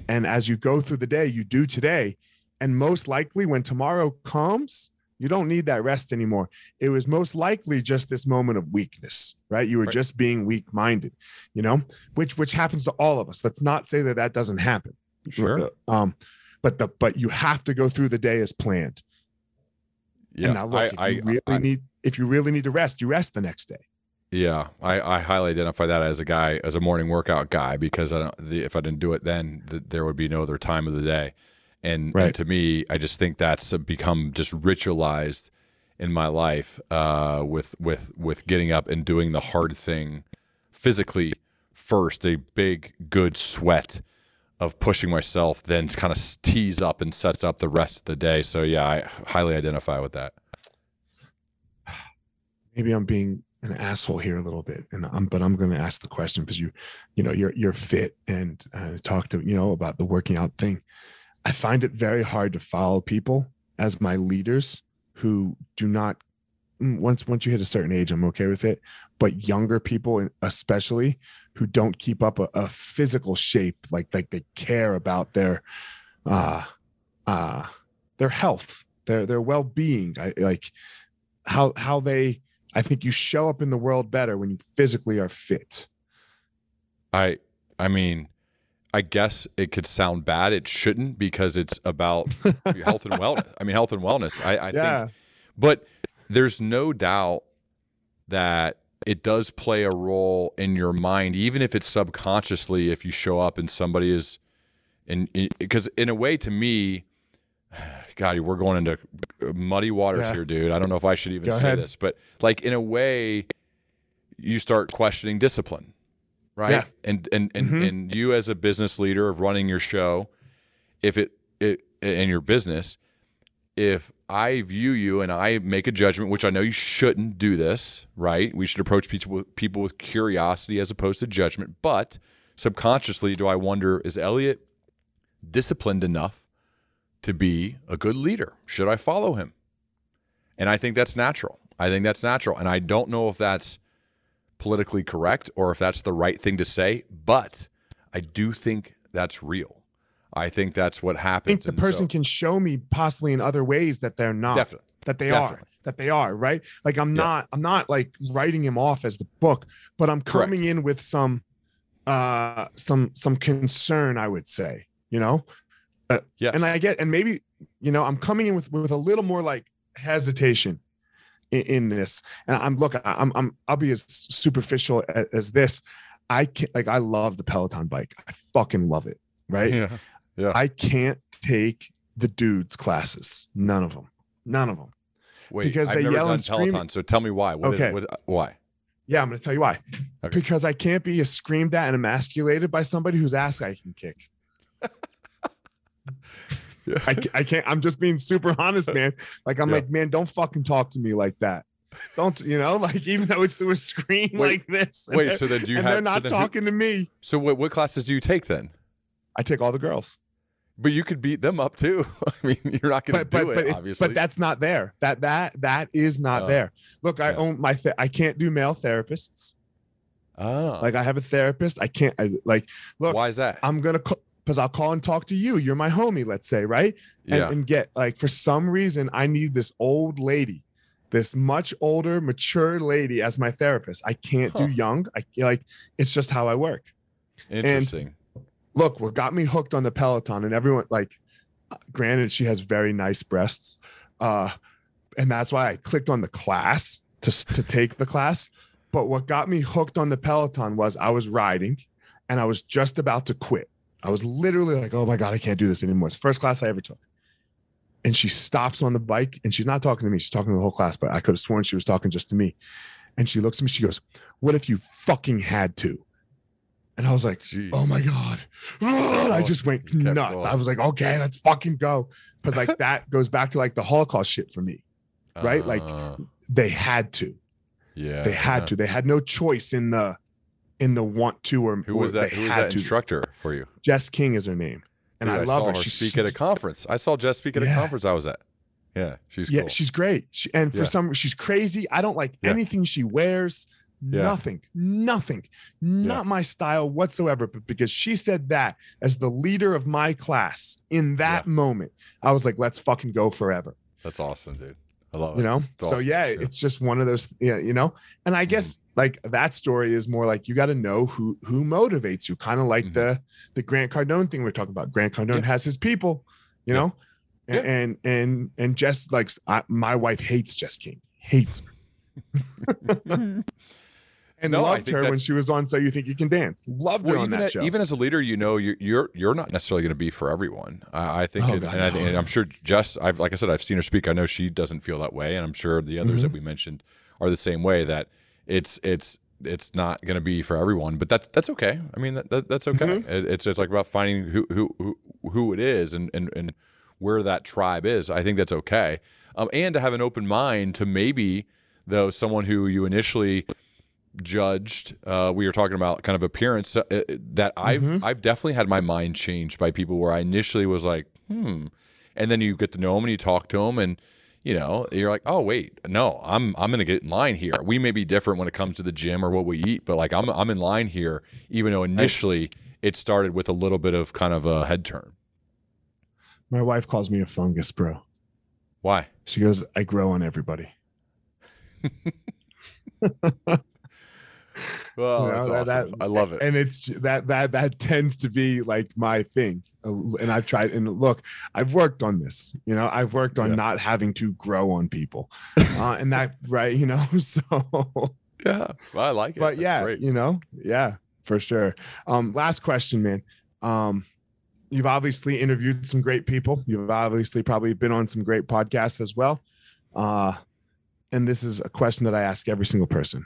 And as you go through the day, you do today. And most likely, when tomorrow comes, you don't need that rest anymore. It was most likely just this moment of weakness, right? You were Right. just being weak minded, you know, which which happens to all of us. Let's not say that that doesn't happen. sure Um, but the but you have to go through the day as planned. yeah and now look, I, if I, really I- need if you really need to rest, you rest the next day. Yeah, I, I highly identify that as a guy, as a morning workout guy, because I don't, the, if I didn't do it then, th- there would be no other time of the day. And, and to me, I just think that's become just ritualized in my life uh, with with with getting up and doing the hard thing physically first, a big good sweat of pushing myself, then kind of tees up and sets up the rest of the day. So yeah, I highly identify with that. maybe I'm being an asshole here a little bit, and I'm but I'm going to ask the question because you, you know, you're you're fit and uh, talk to you know about the working out thing. I find it very hard to follow people as my leaders who do not. mm, Once once you hit a certain age, I'm okay with it, but younger people, especially, who don't keep up a, a physical shape, like like they care about their, uh, uh, their health, their their well being. I like how how they I think you show up in the world better when you physically are fit. I I mean, I guess it could sound bad. It shouldn't because it's about health and wellness. I mean, health and wellness. I, I think, but there's no doubt that it does play a role in your mind, even if it's subconsciously. If you show up and somebody is, and because in a way, to me, God, we're going into muddy waters Yeah. here, dude. I don't know if I should even Go say ahead. this, but like in a way, you start questioning discipline, right? Yeah. And and and Mhm. and you as a business leader of running your show, if it it in your business, if I view you and I make a judgment, which I know you shouldn't do this, right? We should approach people with people with curiosity as opposed to judgment. But subconsciously, do I wonder is Elliot disciplined enough to be a good leader? Should I follow him? And I think that's natural. I think that's natural. And I don't know if that's politically correct or if that's the right thing to say, but I do think that's real. I think that's what I think happens. the And so- person can show me possibly in other ways that they're not definitely. that they definitely. are that they are right like i'm Yeah. not i'm not like writing him off as the book but i'm Correct. coming in with some uh some some concern i would say you know Yes. and I get, and maybe, you know, I'm coming in with with a little more like hesitation in, in this. And I'm look, I'm I'm I'll be as superficial as, as this. I can't like I love the Peloton bike. I fucking love it. Right. yeah. Yeah. I can't take the dudes classes. None of them. None of them. Wait, Because I've they never yell done and scream- Peloton, so tell me why. What is Okay. what, why? Yeah, I'm gonna tell you why. Okay. Because I can't be screamed at and emasculated by somebody whose ass I can kick. I, I can't. I'm just being super honest, man. Like I'm Yeah. like, man, don't fucking talk to me like that. Don't you know? Like even though it's through a screen Wait, like this, Wait, so then do you and have they're not so, then who- talking to me. so what, what classes do you take then? I take all the girls, But you could beat them up too. I mean, you're not going to do but it, but, obviously. but that's not there. That that that is not Oh. there. Look, I Yeah. own my. Th- I can't do male therapists. oh, Like I have a therapist. I can't. I, like look, why is that? I'm gonna because I'll call and talk to you. You're my homie. Let's say right. and, yeah, and get like for some reason I need this old lady, this much older, mature lady as my therapist. I can't Huh. do young. I like it's just how I work. interesting. Look, what got me hooked on the Peloton and everyone like granted she has very nice breasts. Uh and that's why I clicked on the class to to take the class. But what got me hooked on the Peloton was I was riding and I was just about to quit. I was literally like, oh my God, I can't do this anymore. It's the first class I ever took. And she stops on the bike and she's not talking to me. She's talking to the whole class, but I could have sworn she was talking just to me. And she looks at me, she goes, What if you fucking had to? And I was like, Jeez. Oh my God. And I just went nuts. going. I was like, Okay, let's fucking go. Because like that goes back to like the Holocaust shit for me. right? Like, Uh, They had to. yeah, They had yeah. to. They had no choice in the in the want to or Who was that? Who was that to. instructor for you? Jess King is her name. And Dude, I I, love her. her She's speak at a conference. I saw Jess speak at a conference I was at. Yeah, she's yeah, cool. she's great. She, and for Yeah. some, she's crazy. I don't like Yeah. anything she wears. Yeah. Nothing, nothing, not my style whatsoever. But because she said that as the leader of my class in that moment, I was like, let's fucking go forever. That's awesome, dude. I love You know? It's so awesome. yeah, Yeah. Mm-hmm. it's just one of those, yeah, you know. And I guess like that story is more like you got to know who who motivates you, kind of like Mhm. the the Grant Cardone thing we're talking about. Grant Cardone Yeah. has his people, you Yeah. know, and, Yeah. and and and Jess like I, my wife hates Jess King, hates her, and No, I loved her when she was on So You Think You Can Dance. Loved her on even, that show. even as a leader, you know, you're you're, you're not necessarily going to be for everyone. I, I think, Oh, and, God, and, I, and I'm sure Jess. I've like I said, I've seen her speak. I know she doesn't feel that way, and I'm sure the others Mm-hmm. that we mentioned are the same way. That it's it's it's not going to be for everyone, but that's that's okay. I mean, that, that that's okay. Mm-hmm. It, it's it's like about finding who who who, who it is and and and where that tribe is. I think that's okay, um, and to have an open mind to maybe though someone who you initially judged uh, we were talking about kind of appearance uh, uh, that I've Mm-hmm. I've definitely had my mind changed by people where I initially was like hmm and then you get to know them and you talk to them and you know you're like oh wait no I'm I'm gonna get in line here we may be different when it comes to the gym or what we eat but like I'm I'm in line here even though initially it started with a little bit of kind of a head turn my wife calls me a fungus, bro. why She goes, I grow on everybody. well You that's know, awesome. That- I love it. and it's that that that tends to be like my thing. And i've tried and look i've worked on this you know? I've worked on Yeah. not having to grow on people. Uh, and that right you know so yeah. Well, I like it. But That's yeah great. you know? Yeah for sure. Um last question man. Um you've obviously interviewed some great people. You've obviously probably been on some great podcasts as well. Uh and this is a question that i ask every single person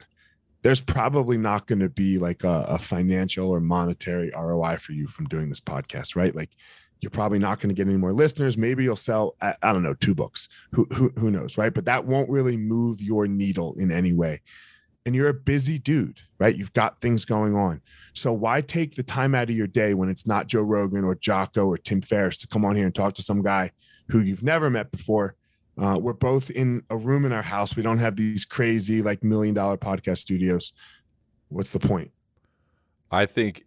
there's probably not going to be like a, a financial or monetary roi for you from doing this podcast right like you're probably not going to get any more listeners maybe you'll sell I, I don't know two books who, who who knows right but that won't really move your needle in any way and you're a busy dude, right? You've got things going on. So why take the time out of your day when it's not Joe Rogan or Jocko or Tim Ferriss to come on here and talk to some guy who you've never met before? Uh, we're both in a room in our house. We don't have these crazy like million dollar podcast studios. What's the point? I think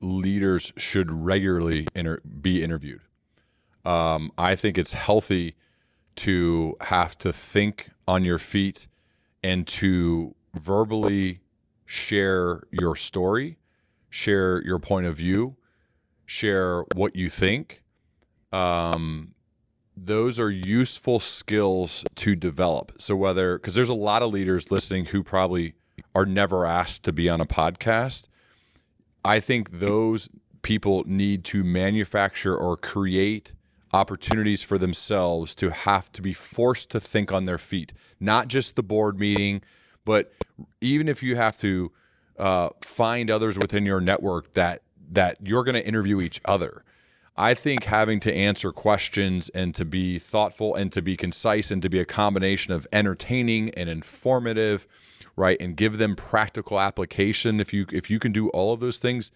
leaders should regularly inter- be interviewed. Um, I think it's healthy to have to think on your feet and to verbally share your story, share your point of view, share what you think. Um, those are useful skills to develop. So whether because there's a lot of leaders listening who probably are never asked to be on a podcast. I think those people need to manufacture or create opportunities for themselves to have to be forced to think on their feet, not just the board meeting, but even if you have to uh, find others within your network that that you're going to interview each other. I think having to answer questions and to be thoughtful and to be concise and to be a combination of entertaining and informative, right, and give them practical application. If you if you can do all of those things,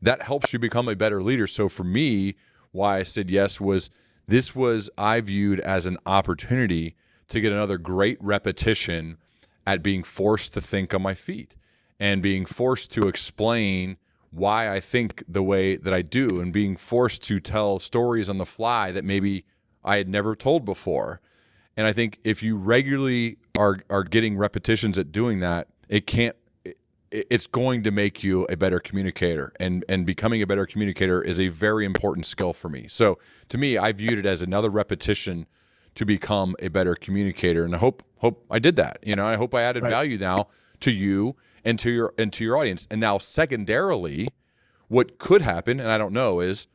that helps you become a better leader. So for me, why I said yes was this was I viewed as an opportunity to get another great repetition at being forced to think on my feet and being forced to explain why I think the way that I do and being forced to tell stories on the fly that maybe I had never told before. And I think if you regularly are are getting repetitions at doing that, it can't it- it's going to make you a better communicator and and becoming a better communicator is a very important skill for me. So to me, I viewed it as another repetition to become a better communicator and I hope hope I did that. You know, I hope I added Right. value now to you and to your and to your audience. And now secondarily, what could happen, and I don't know, is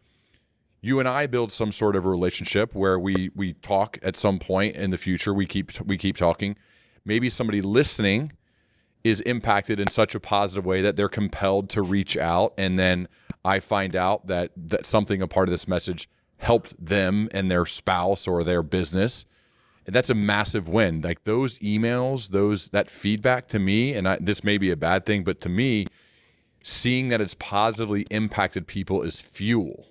you and I build some sort of a relationship where we we talk at some point in the future. We keep we keep talking. Maybe somebody listening is impacted in such a positive way that they're compelled to reach out, and then I find out that that something a part of this message helped them and their spouse or their business. And that's a massive win. Like those emails, those that feedback to me, and I, this may be a bad thing, but to me, seeing that it's positively impacted people is fuel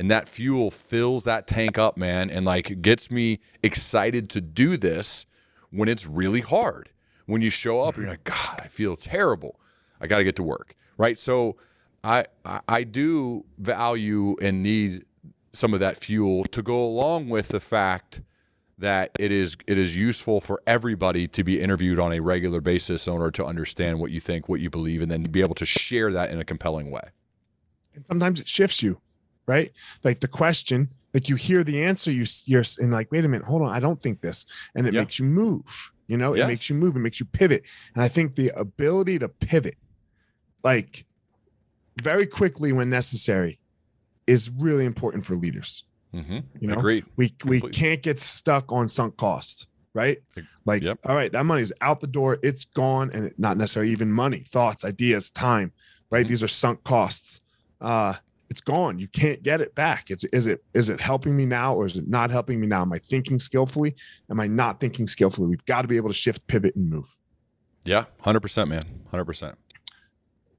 and that fuel fills that tank up, man, and like gets me excited to do this when it's really hard. When you show up, you're mm-hmm. like, God, I feel terrible. I got to get to work, right? So, I I do value and need some of that fuel to go along with the fact that it is it is useful for everybody to be interviewed on a regular basis in order to understand what you think, what you believe, and then be able to share that in a compelling way. And sometimes it shifts you right? Like the question, like you hear the answer, you you're and like, wait a minute, hold on, I don't think this, and it yeah. makes you move. You know, yes. it makes you move, it makes you pivot, and I think the ability to pivot, like very quickly when necessary, is really important for leaders. Mm-hmm. You know, Agreed. we we can't get stuck on sunk cost right? Like, yep. all right, that money's out the door, it's gone, and not necessarily even money, thoughts, ideas, time, right? Mm-hmm. These are sunk costs. Uh, it's gone. You can't get it back. It's is it is it helping me now or is it not helping me now? Am I thinking skillfully? Am I not thinking skillfully? We've got to be able to shift, pivot, and move. Yeah, hundred percent, man, hundred percent.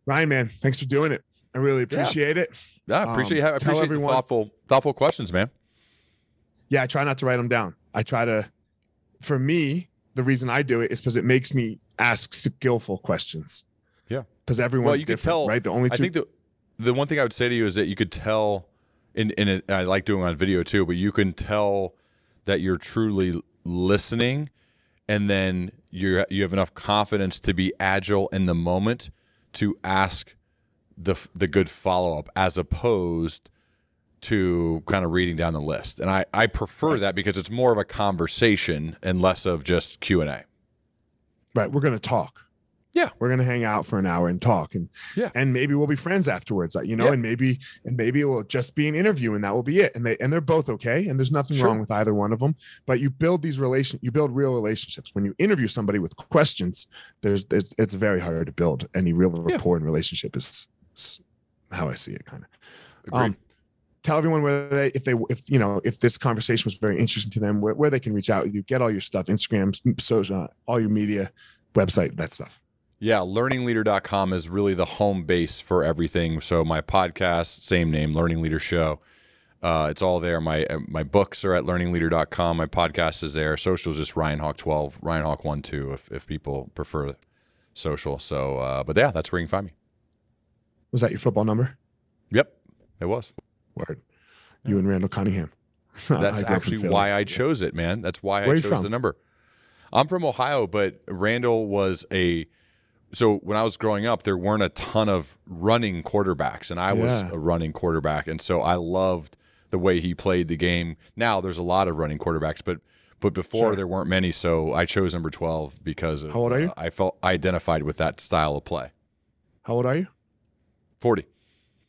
Ryan, man, thanks for doing it. I really appreciate yeah. it. Yeah, I appreciate um, I appreciate everyone, the thoughtful thoughtful questions, man. Yeah, I try not to write them down. I try to. For me, the reason I do it is because it makes me ask skillful questions. Yeah, because everyone's well, you different, tell, right? The only two. I think the the one thing I would say to you is that you could tell, in in it, I like doing on video too, but you can tell that you're truly listening, and then you you have enough confidence to be agile in the moment to ask the the good follow up as opposed to kind of reading down the list. And I I prefer that because it's more of a conversation and less of just Q and A. Right, we're going to talk yeah we're gonna hang out for an hour and talk and yeah and maybe we'll be friends afterwards you know yeah. and maybe and maybe it will just be an interview and that will be it and they and they're both okay and there's nothing sure. wrong with either one of them but you build these relation you build real relationships when you interview somebody with questions there's, there's it's very hard to build any real rapport yeah. and relationship is, how i see it kind of um tell everyone where they if they if you know if this conversation was very interesting to them where, where they can reach out with you get all your stuff instagram social all your media website that stuff yeah, learningleader.com is really the home base for everything. So my podcast, same name, Learning Leader Show. Uh, it's all there. My uh, my books are at learningleader.com. My podcast is there. Social is just Ryan Hawk 12, Ryan Hawk 1 2 if, if people prefer social. So, uh, but yeah, that's where you can find me. Was that your football number? Yep, it was. Word. You yeah. and Randall Cunningham. That's actually why I chose it, man. That's why where I chose the number. I'm from Ohio, but Randall was a so when I was growing up, there weren't a ton of running quarterbacks, and I was a running quarterback, and so I loved the way he played the game. Now there's a lot of running quarterbacks, but but before sure. there weren't many, so I chose number twelve because of, how old are you? Uh, I felt I identified with that style of play. How old are you? Forty.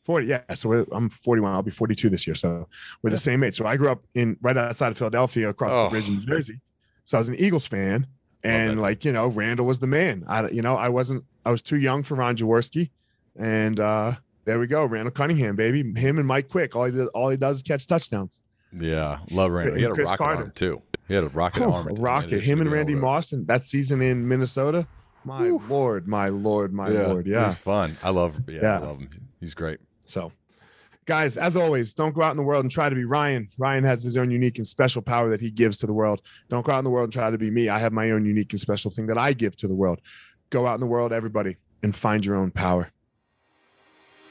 40 yeah so i'm 41 i'll be 42 this year so we're yeah. the same age so i grew up in right outside of philadelphia across oh. the bridge in new jersey so i was an eagles fan and like you know Randall was the man. I you know I wasn't I was too young for Ron Jaworski, and uh, there we go, Randall Cunningham, baby. Him and Mike Quick. All he does all he does is catch touchdowns. Yeah, love Randall. He had a Chris rocket Carter. arm too. He had a rocket oh, arm. Rocket. Him and Randy Moss and that season in Minnesota. My Whew. lord, my lord, my yeah, lord. Yeah, he's fun. I love. Yeah, yeah, I love him. He's great. So guys, as always, don't go out in the world and try to be Ryan. Ryan has his own unique and special power that he gives to the world. Don't go out in the world and try to be me. I have my own unique and special thing that I give to the world. Go out in the world, everybody, and find your own power.